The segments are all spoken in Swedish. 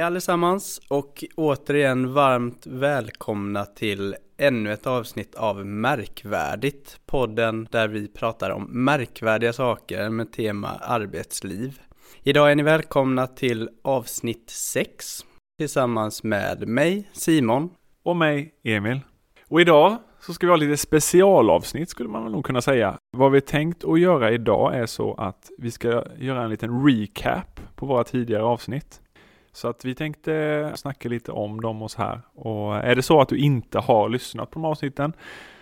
Hej allesammans och återigen varmt välkomna till ännu ett avsnitt av Märkvärdigt, podden där vi pratar om märkvärdiga saker med tema arbetsliv. Idag är ni välkomna till avsnitt 6 tillsammans med mig, Simon. Och mig, Emil. Och idag så ska vi ha lite specialavsnitt skulle man nog kunna säga. Vad vi tänkt att göra idag är så att vi ska göra en liten recap på våra tidigare avsnitt. Så att vi tänkte snacka lite om dem oss här. Och är det så att du inte har lyssnat på de avsnitten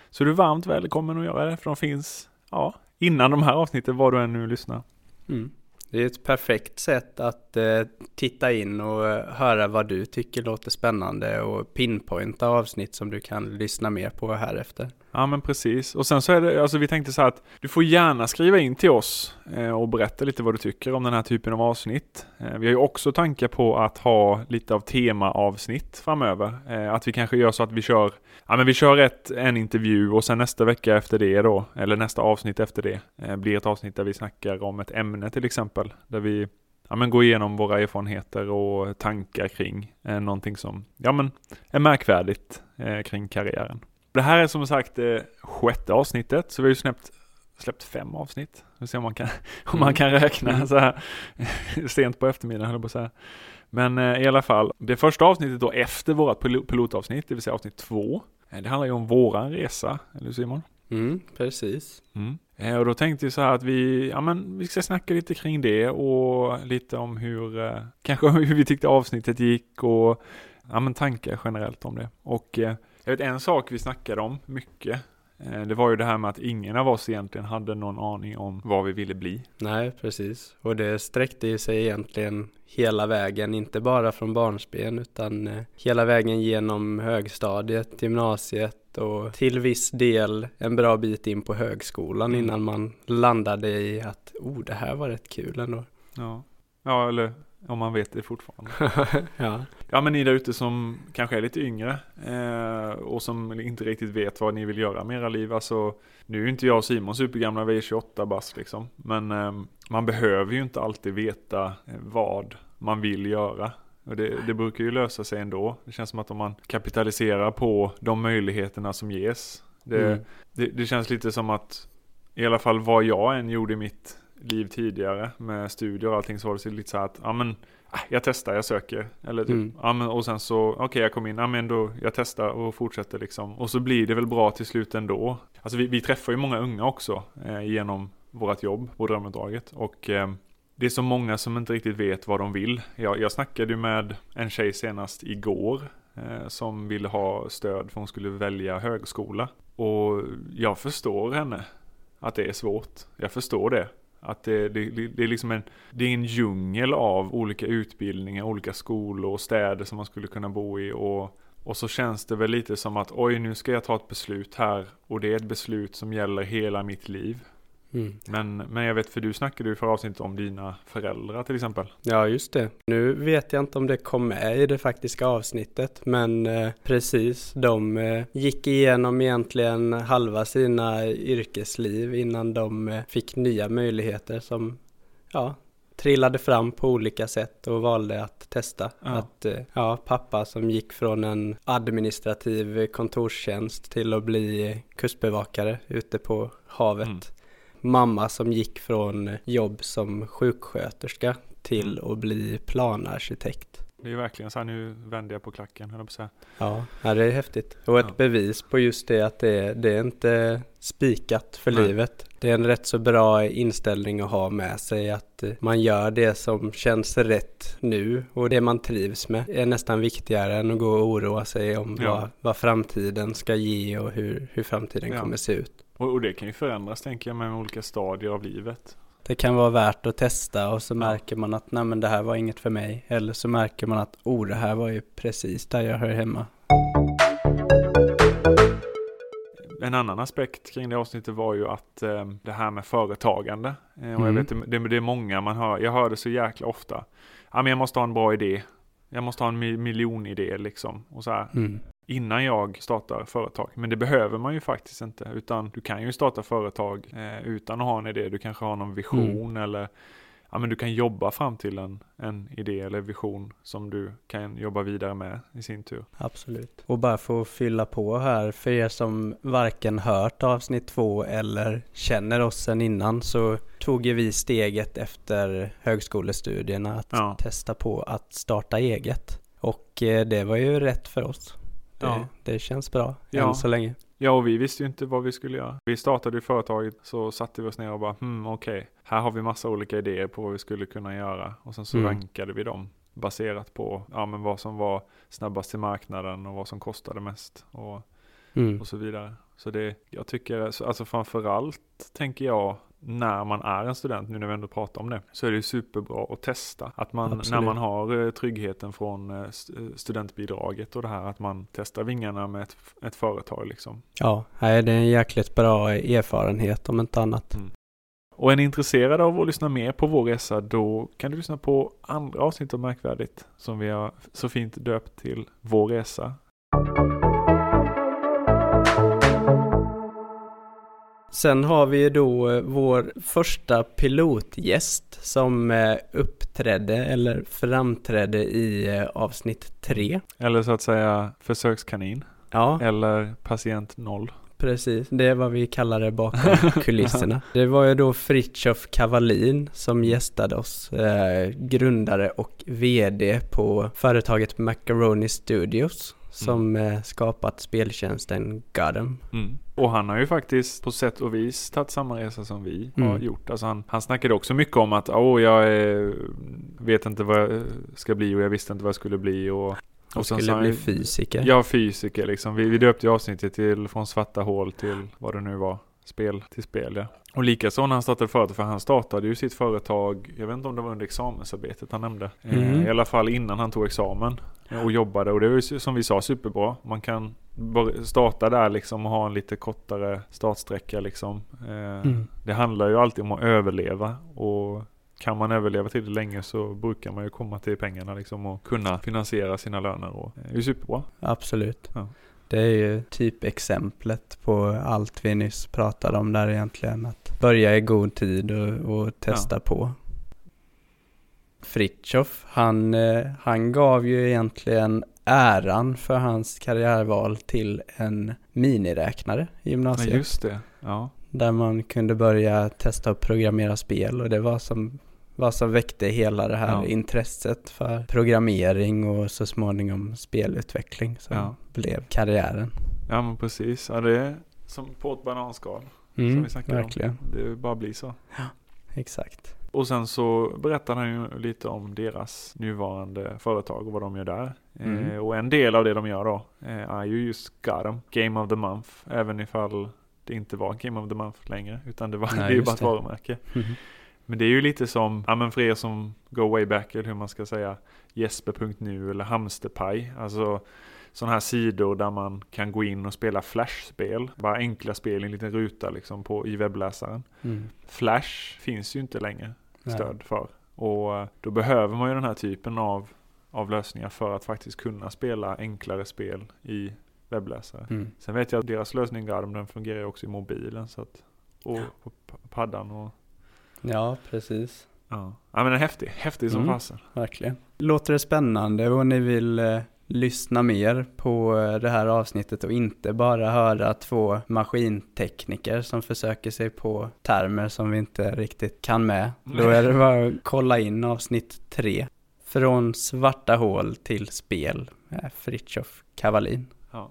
så är du varmt välkommen att göra det för de finns ja, innan de här avsnitten var du än nu lyssnar. Mm. Det är ett perfekt sätt att eh, titta in och eh, höra vad du tycker låter spännande och pinpointa avsnitt som du kan lyssna mer på här efter. Ja men precis. Och sen så är det, alltså vi tänkte så här att du får gärna skriva in till oss eh, och berätta lite vad du tycker om den här typen av avsnitt. Eh, vi har ju också tankar på att ha lite av temaavsnitt framöver. Eh, att vi kanske gör så att vi kör, ja men vi kör ett, en intervju och sen nästa vecka efter det då, eller nästa avsnitt efter det, eh, blir ett avsnitt där vi snackar om ett ämne till exempel. Där vi ja, men gå igenom våra erfarenheter och tankar kring eh, någonting som ja, men är märkvärdigt eh, kring karriären. Det här är som sagt eh, sjätte avsnittet, så vi har ju släppt, släppt fem avsnitt. Vi får se om man kan, om man kan räkna mm. så här sent på eftermiddagen, höll på att säga. Men eh, i alla fall, det första avsnittet då efter vårt pilotavsnitt, det vill säga avsnitt två, eh, det handlar ju om våran resa, eller Simon? Mm, precis. Mm. Eh, och då tänkte vi så här att vi, ja men vi ska snacka lite kring det och lite om hur, eh, kanske hur vi tyckte avsnittet gick och ja men tankar generellt om det. Och jag vet en sak vi snackade om mycket. Eh, det var ju det här med att ingen av oss egentligen hade någon aning om vad vi ville bli. Nej, precis. Och det sträckte ju sig egentligen hela vägen, inte bara från barnsben utan eh, hela vägen genom högstadiet, gymnasiet och till viss del en bra bit in på högskolan mm. innan man landade i att oh, det här var rätt kul ändå. Ja, ja eller om man vet det fortfarande. ja. ja, men ni där ute som kanske är lite yngre eh, och som inte riktigt vet vad ni vill göra med era liv. Alltså, nu är ju inte jag och Simon supergamla, vi är 28 bast liksom. Men eh, man behöver ju inte alltid veta eh, vad man vill göra. Och det, det, brukar ju lösa sig ändå. Det känns som att om man kapitaliserar på de möjligheterna som ges. Det, mm. det, det känns lite som att i alla fall vad jag än gjorde i mitt liv tidigare med studier och allting så var det lite så att, ja men ah, jag testar, jag söker. Eller typ, mm. ja men och sen så, okej okay, jag kom in, ja men då, jag testar och fortsätter liksom. Och så blir det väl bra till slut ändå. Alltså vi, vi träffar ju många unga också eh, genom vårt jobb på drömuppdraget. Och eh, det är så många som inte riktigt vet vad de vill. Jag, jag snackade ju med en tjej senast igår eh, som ville ha stöd för hon skulle välja högskola. Och jag förstår henne att det är svårt. Jag förstår det. Att det, det, det, är liksom en, det är en djungel av olika utbildningar, olika skolor och städer som man skulle kunna bo i. Och, och så känns det väl lite som att oj nu ska jag ta ett beslut här och det är ett beslut som gäller hela mitt liv. Mm. Men, men jag vet, för du snackade ju för avsnittet om dina föräldrar till exempel. Ja, just det. Nu vet jag inte om det kom med i det faktiska avsnittet, men eh, precis, de eh, gick igenom egentligen halva sina yrkesliv innan de eh, fick nya möjligheter som, ja, trillade fram på olika sätt och valde att testa. Ja. Att, eh, ja, pappa som gick från en administrativ kontorstjänst till att bli kustbevakare ute på havet. Mm mamma som gick från jobb som sjuksköterska till mm. att bli planarkitekt. Det är verkligen så här, nu vänder jag på klacken, höll säga. Ja, ja, det är häftigt. Och ett ja. bevis på just det att det är, det är inte spikat för Nej. livet. Det är en rätt så bra inställning att ha med sig att man gör det som känns rätt nu och det man trivs med är nästan viktigare än att gå och oroa sig om ja. vad, vad framtiden ska ge och hur, hur framtiden ja. kommer se ut. Och, och, det kan ju förändras tänker jag med olika stadier av livet. Det kan vara värt att testa och så märker man att nej men det här var inget för mig. Eller så märker man att oh det här var ju precis där jag hör hemma. En annan aspekt kring det avsnittet var ju att eh, det här med företagande. Eh, och mm. jag vet det, det är många man hör, jag hör det så jäkla ofta. Ja men jag måste ha en bra idé. Jag måste ha en miljonidé liksom. Och så här. Mm innan jag startar företag. Men det behöver man ju faktiskt inte. Utan du kan ju starta företag eh, utan att ha en idé. Du kanske har någon vision mm. eller ja, men du kan jobba fram till en, en idé eller vision som du kan jobba vidare med i sin tur. Absolut. Och bara för att fylla på här, för er som varken hört avsnitt två eller känner oss sen innan så tog ju vi steget efter högskolestudierna att Ja. testa på att starta eget. Och eh, det var ju rätt för oss. Det, Ja. det känns bra Ja. än så länge. Ja, och vi visste ju inte vad vi skulle göra. Vi startade ju företaget, så satte vi oss ner och bara, hmm, okej, här har vi massa olika idéer på vad vi skulle kunna göra. Och sen så Mm. rankade vi dem baserat på, ja men vad som var snabbast till marknaden och vad som kostade mest och, Mm. och så vidare. Så det, jag tycker, så- alltså framförallt tänker jag, när man är en student, nu när vi ändå pratar om det, så är det ju superbra att testa. Att man, Absolut. när man har eh, tryggheten från eh, eh, studentbidraget och det här, att man testar vingarna med ett, ett företag liksom. Ja, det är en jäkligt bra erfarenhet om inte annat. Och är ni intresserade av att lyssna mer på vår resa då kan du lyssna på andra avsnitt av Märkvärdigt som vi har så fint döpt till Vår resa. Sen har vi ju då eh, vår första pilotgäst som eh, uppträdde eller framträdde i eh, avsnitt tre. Eller så att säga försökskanin. Ja, Eller patient noll. precis. Det är vad vi kallar det bakom kulisserna. Det var ju då Fritjof Kavalin som gästade oss, eh, grundare och VD på företaget Macaroni Studios som eh, skapat speltjänsten Gotham. Mm. Och han har ju faktiskt på sätt och vis tagit samma resa som vi har Mm. gjort. Alltså han, han snackade också mycket om att åh, jag eh, vet inte vad jag ska bli och jag visste inte vad jag skulle bli. Och, Och sen skulle han bli fysiker. Ja, fysiker liksom. Vi, vi döpte ju avsnittet till Från svarta hål till vad det nu var. Spel till spel ja. Och likaså när han startade företag, för han startade ju sitt företag, jag vet inte om det var under examensarbetet han nämnde. Eh, Mhm. I alla fall innan han tog examen. Eh, Och jobbade och det var ju som vi sa superbra. Man kan starta där liksom och ha en lite kortare startsträcka liksom. Eh, Mm. Det handlar ju alltid om att överleva och kan man överleva till det länge så brukar man ju komma till pengarna liksom och kunna finansiera sina löner och det är ju superbra. Absolut. Ja. Det är ju typ exemplet på allt vi nyss pratade om där egentligen. Att börja i god tid och, och testa på. Fritjof, han, eh, han gav ju egentligen äran för hans karriärval till en miniräknare i Ja, gymnasiet. just det. Ja. Där man kunde börja testa och programmera spel och det var som, vad som väckte hela det här Ja. intresset för programmering och så småningom spelutveckling som Ja. blev karriären. ja, men precis. Ja, det är som på ett bananskal. som Mm, vi snackade verkligen, om. Det bara blir så. exakt. Och sen så berättar han ju lite om deras nuvarande företag och vad de gör där. Mm. Eh, och en del av det de gör då eh, är ju just Gotham, Game of the Month. Även ifall det inte var Game of the Month längre. Utan det, var, Nej, det är ju bara ett varumärke. Mhm. Men det är ju lite som, ja men för er som go way back eller hur man ska säga Jesper.nu eller Hamsterpaj. Alltså sådana här sidor där man kan gå in och spela flashspel. Bara enkla spel i en liten ruta liksom på, i webbläsaren. Mm. Flash finns ju inte längre Nej. stöd för. Och eh, då behöver man ju den här typen av, av lösningar för att faktiskt kunna spela enklare spel i webbläsare. Mm. Sen vet jag att deras lösning Garm den fungerar också i mobilen så att, och på paddan och Ja, precis. ja. ja men den är häftig, häftig som Mm. fasen. Verkligen. Låter det spännande och ni vill eh, lyssna mer på eh, det här avsnittet och inte bara höra två maskintekniker som försöker sig på termer som vi inte riktigt kan med. Då är det bara att kolla in avsnitt tre. Från svarta hål till spel med Fritjof Kavalin. Ja.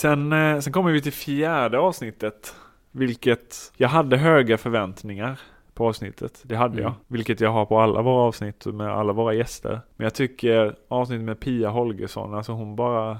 Sen, eh, sen kommer vi till fjärde avsnittet. Vilket jag hade höga förväntningar på avsnittet. Det hade Mm. jag. Vilket jag har på alla våra avsnitt med alla våra gäster. Men jag tycker avsnittet med Pia Holgersson, alltså hon bara...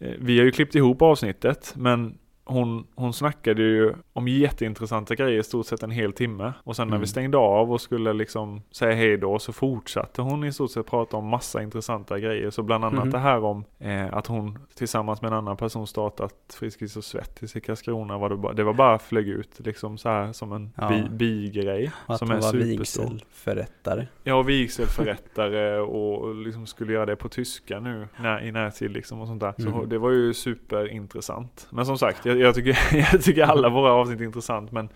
eh, Vi har ju klippt ihop avsnittet, men hon, hon snackade ju om jätteintressanta grejer i stort sett en hel timme. Och sen när Mm. vi stängde av och skulle liksom säga hej då så fortsatte hon i stort sett prata om massa intressanta grejer. Så bland annat Mhm. det här om eh, att hon tillsammans med en annan person startat Friskis och Svettis i Karlskrona. Var det, bara, det var bara flög ut liksom så här som en Ja. bi, bigrej. Att som hon är var superstor. vigselförrättare. Ja, vigselförrättare och liksom skulle göra det på tyska nu när, i närtid liksom och sånt där. Så Mm. det var ju superintressant. Men som sagt, jag, jag, tycker, jag tycker alla våra avsnitt intressant men,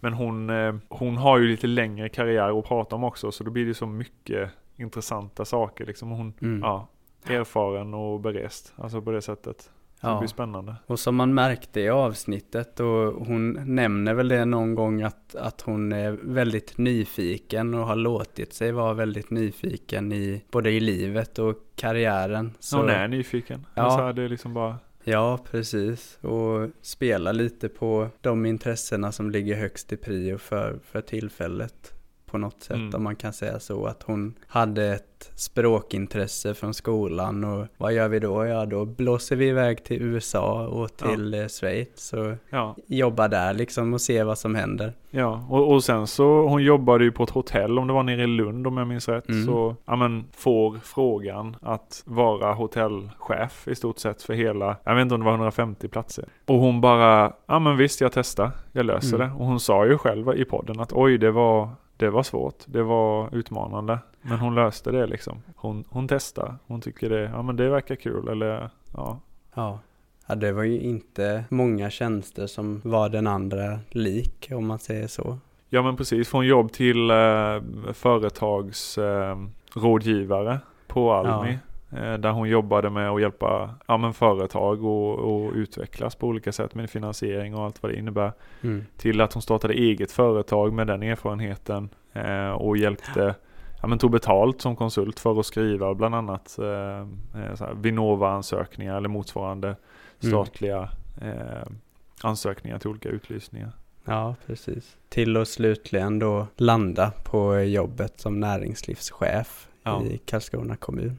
men hon, eh, hon har ju lite längre karriär att prata om också så då blir det så mycket intressanta saker liksom. Hon, Mm. ja, erfaren och berest, alltså på det sättet. Så det Ja. blir spännande. Och som man märkte i avsnittet och hon nämner väl det någon gång att, att hon är väldigt nyfiken och har låtit sig vara väldigt nyfiken i både i livet och karriären. Så hon är nyfiken. Ja. Alltså, det är liksom bara, Ja, precis. Och spela lite på de intressena som ligger högst i prio för, för tillfället på något sätt. Mm. Om man kan säga så. Att hon hade ett språkintresse från skolan och vad gör vi då? Ja, då blåser vi iväg till USA och till ja. Schweiz och ja. jobbar där liksom och ser vad som händer. Ja, och, och sen så hon jobbade ju på ett hotell om det var nere i Lund om jag minns rätt. Mm. Så, ja men får frågan att vara hotellchef i stort sett för hela, jag vet inte om det var 150 platser. Och hon bara, ja men visst jag testar, jag löser Mm. det. Och hon sa ju själv i podden att oj det var, det var svårt, det var utmanande. Men hon löste det liksom. Hon, hon testar, hon tycker det, ja men det verkar kul eller ja. Ja. Ja, det var ju inte många tjänster som var den andra lik om man säger så. Ja men precis, från jobb till eh, företagsrådgivare eh, på Almi. Eh, där hon jobbade med att hjälpa ja, men företag och, och utvecklas på olika sätt med finansiering och allt vad det innebär. Mm. Till att hon startade eget företag med den erfarenheten eh, och hjälpte Ja, men tog betalt som konsult för att skriva bland annat eh, eh, Vinnova-ansökningar eller motsvarande Mm. statliga eh, ansökningar till olika utlysningar. Ja, precis. Till att slutligen då landa på jobbet som näringslivschef Ja. i Karlskrona kommun.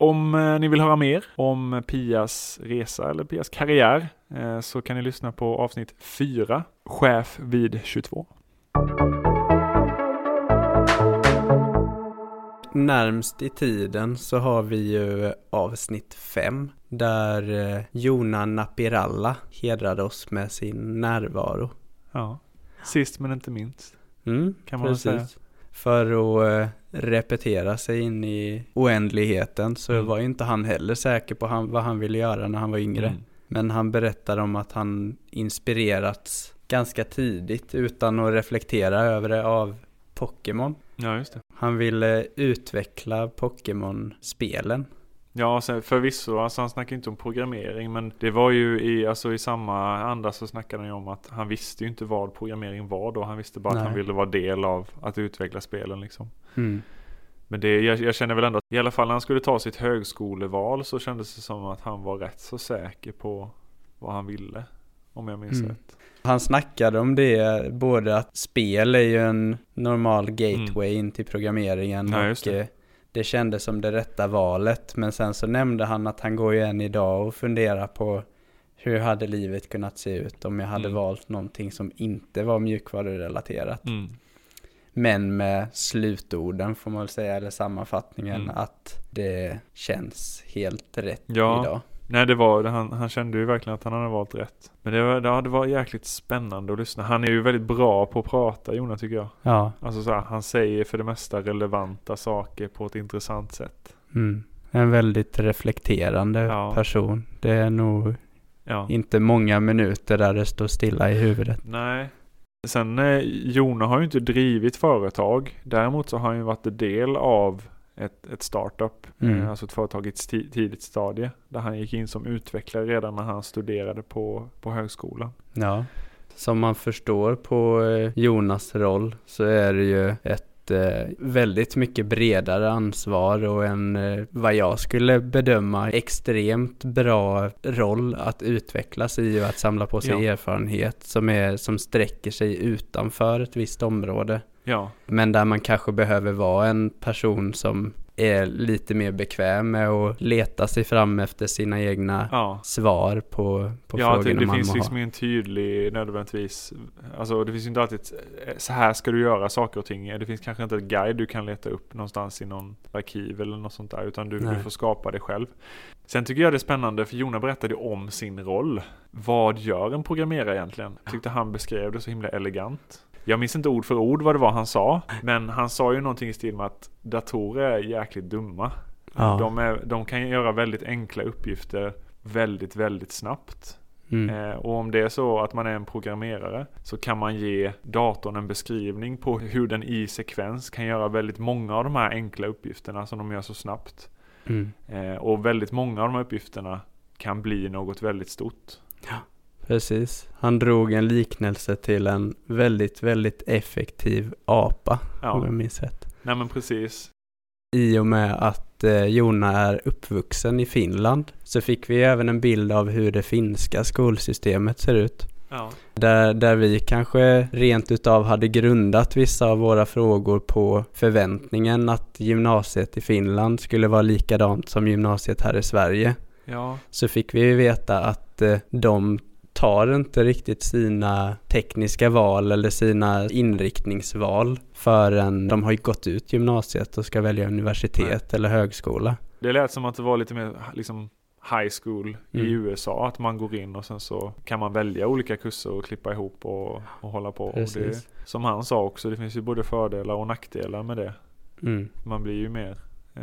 Om eh, ni vill höra mer om Pias resa eller Pias karriär eh, så kan ni lyssna på avsnitt 4, Chef vid 22. Närmst i tiden så har vi ju avsnitt 5 där eh, Jona Napiralla hedrade oss med sin närvaro. Ja. Sist men inte minst. Mm, Kan man väl säga. För att repetera sig in i oändligheten så Mm. var ju inte han heller säker på han, vad han ville göra när han var yngre. Mm. Men han berättar om att han inspirerats ganska tidigt utan att reflektera över det av Pokémon. Ja, just det. Han ville utveckla Pokémon-spelen. Ja, sen förvisso, alltså han snackar inte om programmering men det var ju i, alltså i samma anda så snackade han ju om att han visste ju inte vad programmering var då. Han visste bara att Nej. han ville vara del av att utveckla spelen liksom. Mm. Men det, jag, jag känner väl ändå att i alla fall när han skulle ta sitt högskoleval så kändes det som att han var rätt så säker på vad han ville. Om jag minns Mm. rätt. Han snackade om det, både att spel är ju en normal gateway in till programmeringen Mm. Ja, och just det. kändes som det rätta valet. Men sen så nämnde han att han går ju än idag och funderar på hur hade livet kunnat se ut om jag hade Mm. valt någonting som inte var mjukvarurelaterat. Mm. Men med slutorden får man väl säga, eller sammanfattningen, Mm. att det känns helt rätt Ja. idag. Nej det var han, han kände ju verkligen att han hade valt rätt. Men det var, ja, det var jäkligt spännande att lyssna. Han är ju väldigt bra på att prata Jonas tycker jag. Ja, Alltså så här, han säger för det mesta relevanta saker på ett intressant sätt. mm. en väldigt reflekterande Ja. person. Det är nog Ja. inte många minuter där det står stilla i huvudet. Nej. Sen eh, Jona har ju inte drivit företag. Däremot så har han ju varit del av ett, ett startup. Mm. Eh, alltså ett företag i ett tidigt stadie. Där han gick in som utvecklare redan när han studerade på, på högskolan. Ja. Som man förstår på eh, Jonas roll så är det ju ett eh, väldigt mycket bredare ansvar och en, vad jag skulle bedöma, extremt bra roll att utvecklas i och att samla på sig Ja. erfarenhet som, är, som sträcker sig utanför ett visst område. Ja, Men där man kanske behöver vara en person som är lite mer bekväm med att leta sig fram efter sina egna ja. svar på, på ja, att det, frågorna det man finns liksom ha. ingen tydlig nödvändigtvis, alltså det finns ju inte alltid ett, så här ska du göra saker och ting. Det finns kanske inte ett guide du kan leta upp någonstans i någon arkiv eller något sånt där, utan du, du får skapa det själv. Sen tycker jag det är spännande, för Jona berättade om sin roll. Vad gör en programmerare egentligen? Tyckte han beskrev det så himla elegant. Jag minns inte ord för ord vad det var han sa, men han sa ju någonting i stil med att datorer är jäkligt dumma. Ja. De, är, de kan göra väldigt enkla uppgifter väldigt, väldigt snabbt. Mm. Eh, och om det är så att man är en programmerare så kan man ge datorn en beskrivning på hur den i sekvens kan göra väldigt många av de här enkla uppgifterna som de gör så snabbt. Mm. Eh, och väldigt många av de här uppgifterna kan bli något väldigt stort. Precis. Han drog en liknelse till en väldigt, väldigt effektiv apa, om jag Ja, minns rätt. nej men precis. I och med att eh, Jona är uppvuxen i Finland så fick vi även en bild av hur det finska skolsystemet ser ut. Ja, Där, där vi kanske rent utav hade grundat vissa av våra frågor på förväntningen att gymnasiet i Finland skulle vara likadant som gymnasiet här i Sverige. ja, Så fick vi veta att eh, de tar inte riktigt sina tekniska val eller sina inriktningsval förrän de har gått ut gymnasiet och ska välja universitet eller högskola. det lät som att det var lite mer liksom high school i Mm. USA. Att man går in och sen så kan man välja olika kurser och klippa ihop och, och hålla på. Och det, som han sa också, det finns ju både fördelar och nackdelar med det. Mm. Man blir ju mer eh,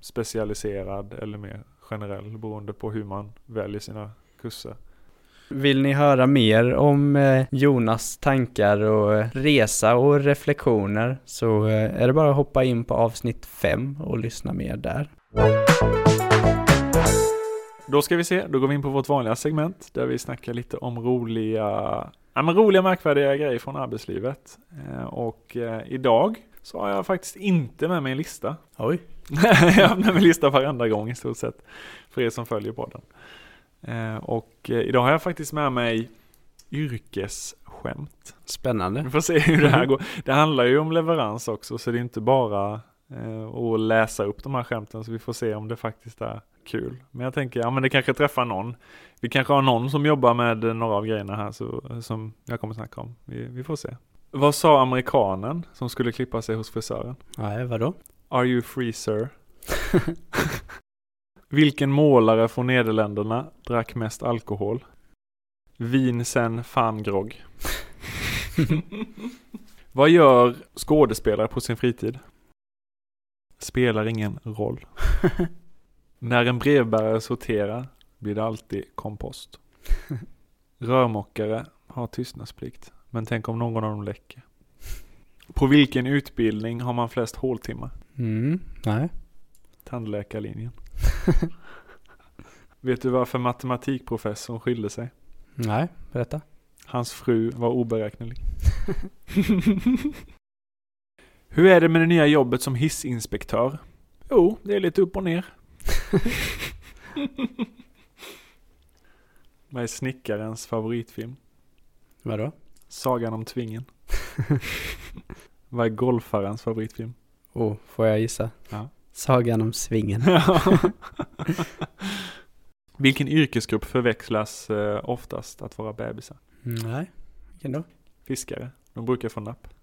specialiserad eller mer generell beroende på hur man väljer sina kurser. Vill ni höra mer om eh, Jonas tankar och eh, resa och reflektioner så eh, är det bara att hoppa in på avsnitt 5 och lyssna mer där. Då ska vi se, då går vi in på vårt vanliga segment där vi snackar lite om roliga, ja, men roliga märkvärdiga grejer från arbetslivet. Och idag så har jag faktiskt inte med mig en lista. Oj. jag har med mig en lista varenda gång i stort sett. För er som följer podden. Eh, och eh, idag har jag faktiskt med mig yrkesskämt. Spännande. Vi får se hur det här går. Det handlar ju om leverans också så det är inte bara eh, att läsa upp de här skämten så vi får se om det faktiskt är kul. Men jag tänker, ja men det kanske träffar någon. Vi kanske har någon som jobbar med några av grejerna här så, som jag kommer snacka om. Vi, vi får se. Vad sa amerikanen som skulle klippa sig hos frisören? Nej, vadå? Are you free sir? Vilken målare från Nederländerna drack mest alkohol? Vincent van Gogh. Vad gör skådespelare på sin fritid? Spelar ingen roll. När en brevbärare sorterar blir det alltid kompost. Rörmokare har tystnadsplikt, men tänk om någon av dem läcker. På vilken utbildning har man flest håltimmar? Mm, nej. Tandläkarlinjen. Vet du varför matematikprofessorn skilde sig? Nej, berätta. Hans fru var oberäknelig. Hur är det med det nya jobbet som hissinspektör? Jo, det är lite upp och ner. Vad är snickarens favoritfilm? Vadå? Sagan om tvingen. Vad är golfarens favoritfilm? Oh, får jag gissa? Ja. Sagan om svingen. Vilken yrkesgrupp förväxlas eh, oftast att vara bebisar? Mm, nej, vilken då? Fiskare. De brukar få napp.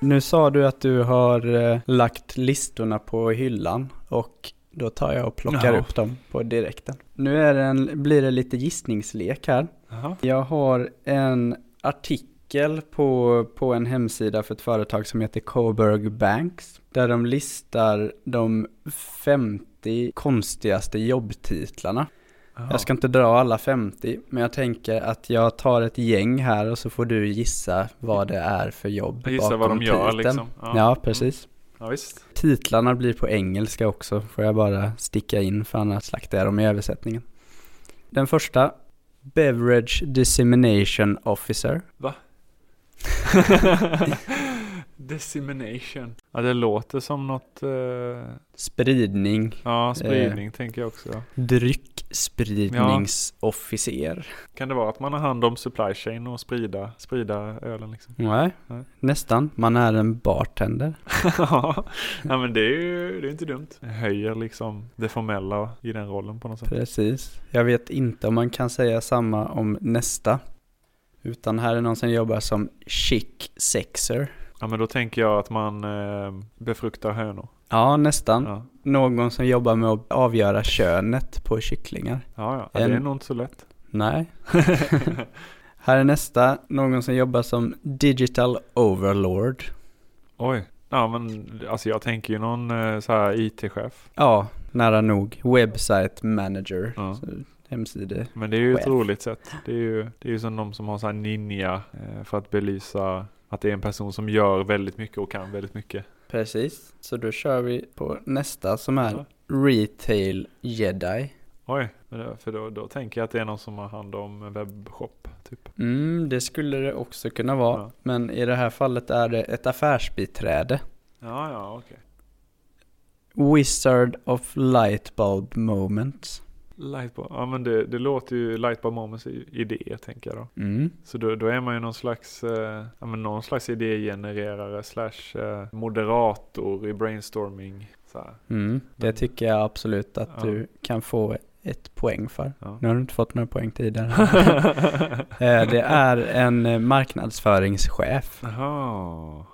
Nu sa du att du har eh, lagt listorna på hyllan och då tar jag och plockar Ja. upp dem på direkten. Nu är det en, blir det lite gissningslek här. Jaha. Jag har en artikel på, på en hemsida för ett företag som heter Coburg Banks. Där de listar de 50 konstigaste jobbtitlarna. Jag ska inte dra alla 50, men jag tänker att jag tar ett gäng här och så får du gissa vad det är för jobb Jag gissar vad de gör titeln. liksom. Ja, precis. Ja. Titlarna blir på engelska också, får jag bara sticka in för annars slaktar jag dem i översättningen. Den första, Beverage Dissemination Officer. Dissemination. Ja, det låter som något... Eh, Spridning, ja, spridning tänker jag också. dryckspridningsofficer. Kan det vara att man har hand om supply chain och sprida, sprida ölen liksom? Nej, Nej. nästan. Man är en bartender. ja, ja, men det är ju det är inte dumt. Det höjer liksom det formella i den rollen på något sätt. Precis. Jag vet inte om man kan säga samma om nästa. Utan här är någon som jobbar som chic sexer. Ja, men då tänker jag att man eh, befruktar hönor. Ja, nästan. Ja, Någon som jobbar med att avgöra könet på kycklingar. ja, ja. ja det En- är nog inte så lätt. Nej. Här är nästa. Någon som jobbar som digital overlord. Oj, Ja men alltså jag tänker ju någon eh, så här IT-chef. Ja, nära nog. Website manager. Ja. Så, hemside. Men det är ju ett roligt sätt. Det är ju, det är ju som de som har så här ninja eh, för att belysa att det är en person som gör väldigt mycket och kan väldigt mycket. Precis. Så då kör vi på nästa som är. Retail Jedi. Oj, för då, då tänker jag att det är någon som har hand om webbshop typ. Mm, det skulle det också kunna vara. Ja. Men i det här fallet är det ett affärsbiträde. Ja, ja, okej. Wizard of Lightbulb Moments. Lightbar, ja men det, det låter ju Lightbar Moments idé tänker jag då. Mm. Så då, då är man ju någon slags, eh, ja men någon slags idégenererare slash eh, moderator i brainstorming. Så. Mm. Det tycker jag absolut att Ja. du kan få ett poäng för. Ja. Nu har du inte fått några poäng tidigare. Eh, det är en eh, marknadsföringschef. Jaha.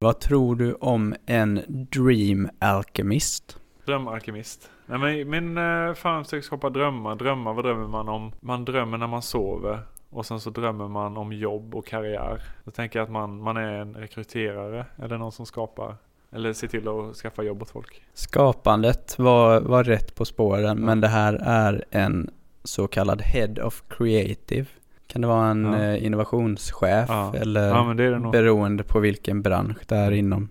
Vad tror du om en Dream Alchemist? Drömalkemist. Nej men min eh, skapa drömmar. Drömmar, vad drömmer man om? Man drömmer när man sover. Och sen så drömmer man om jobb och karriär. Då tänker jag att man, man är en rekryterare. Eller någon som skapar. Eller ser till att skaffa jobb åt folk. Skapandet var, var rätt på spåren, men det här är en så kallad Head of Creative. Kan det vara en Ja. eh, innovationschef Ja. eller Ja det det beroende på vilken bransch det är inom.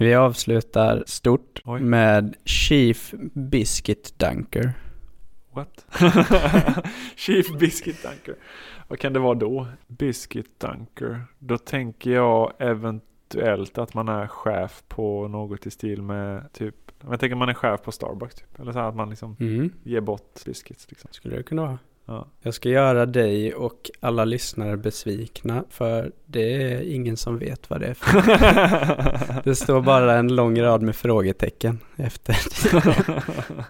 Vi avslutar stort Oj. med Chief Biscuit Dunker. What? Chief Biscuit Dunker. Vad kan det vara då? Biscuit Dunker. Då tänker jag eventuellt att man är chef på något i stil med typ jag tänker man är chef på Starbucks typ. Eller så här att man liksom Mm. ger bort biscuits liksom. Skulle det kunna vara. Ja. Jag ska göra dig och alla lyssnare besvikna för det är ingen som vet vad det är för. Det står bara en lång rad med frågetecken efter.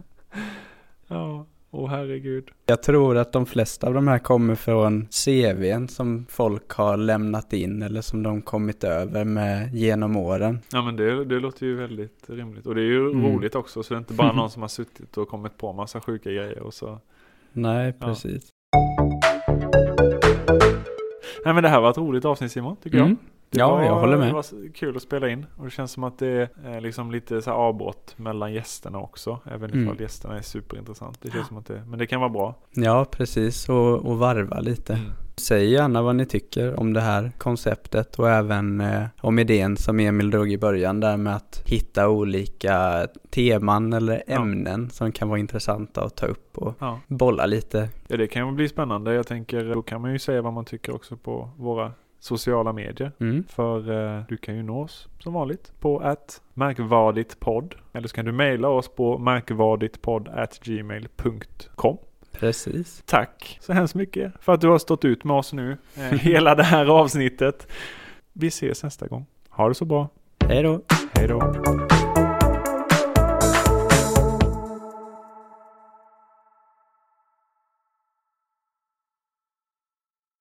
ja, åh herregud. Jag tror att de flesta av de här kommer från CVn som folk har lämnat in eller som de kommit över med genom åren. Ja men det, det låter ju väldigt rimligt. Och det är ju Mm. roligt också. Så det är inte bara någon som har suttit och kommit på massa sjuka grejer och så. Nej, Ja. precis. Nej men det här var ett roligt avsnitt Simon, tycker Mm. jag. Det Ja, var, jag håller med. Det var kul att spela in. Och det känns som att det är liksom lite så avbrott mellan gästerna också. Även ifall Mm. gästerna är superintressant. Det känns som att det, men det kan vara bra. Ja, precis. Och, och varva lite. Mm. Säg gärna vad ni tycker om det här konceptet och även eh, om idén som Emil drog i början där med att hitta olika teman eller Ja. ämnen som kan vara intressanta att ta upp och Ja. bolla lite. ja, det kan ju bli spännande. Jag tänker, då kan man ju säga vad man tycker också på våra sociala medier. Mm. För eh, du kan ju nå oss som vanligt på att märkvarditpodd. Eller så kan du mejla oss på märkvarditpodd at gmail.com. Precis. Tack så hemskt mycket för att du har stått ut med oss nu. Eh, hela det här avsnittet. Vi ses nästa gång. Ha det så bra. Hej då. Hej då.